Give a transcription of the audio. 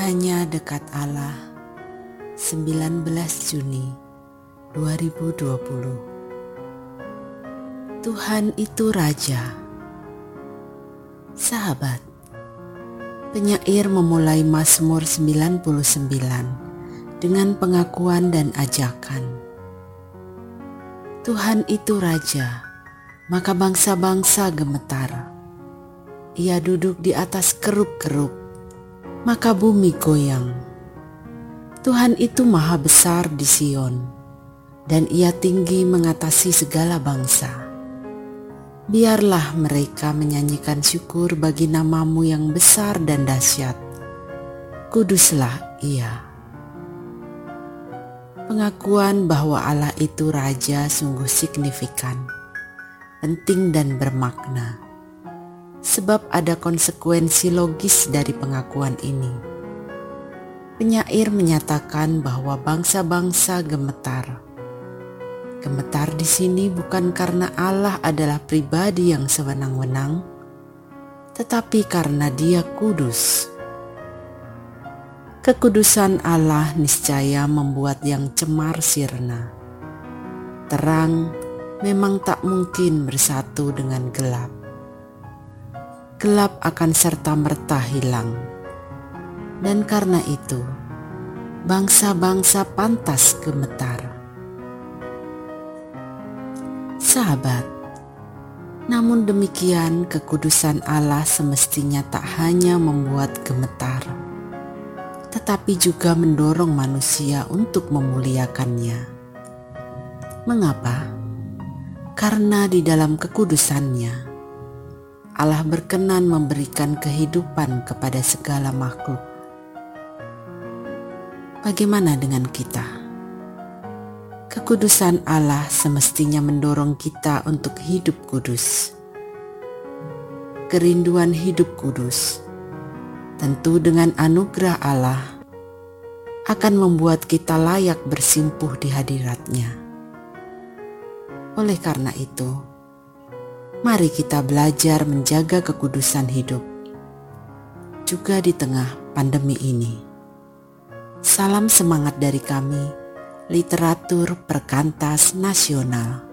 Hanya dekat Allah. 19 Juni 2020 Tuhan itu Raja. Sahabat Penyair memulai Mazmur 99 dengan pengakuan dan ajakan. Tuhan itu Raja maka bangsa-bangsa gemetar. Ia duduk di atas keruk-keruk maka bumi goyang. Tuhan itu maha besar di Sion, dan ia tinggi mengatasi segala bangsa. Biarlah mereka menyanyikan syukur bagi namamu yang besar dan dahsyat. Kuduslah ia. Pengakuan bahwa Allah itu Raja sungguh signifikan, penting dan bermakna sebab ada konsekuensi logis dari pengakuan ini. Penyair menyatakan bahwa bangsa-bangsa gemetar. Gemetar di sini bukan karena Allah adalah pribadi yang sewenang-wenang, tetapi karena Dia kudus. Kekudusan Allah niscaya membuat yang cemar sirna. Terang memang tak mungkin bersatu dengan gelap gelap akan serta-merta hilang. Dan karena itu, bangsa-bangsa pantas gemetar. Sahabat, namun demikian kekudusan Allah semestinya tak hanya membuat gemetar, tetapi juga mendorong manusia untuk memuliakannya. Mengapa? Karena di dalam kekudusannya, Allah berkenan memberikan kehidupan kepada segala makhluk. Bagaimana dengan kita? Kekudusan Allah semestinya mendorong kita untuk hidup kudus. Kerinduan hidup kudus, tentu dengan anugerah Allah, akan membuat kita layak bersimpuh di hadiratnya. Oleh karena itu, Mari kita belajar menjaga kekudusan hidup, juga di tengah pandemi ini. Salam semangat dari kami, literatur perkantas nasional.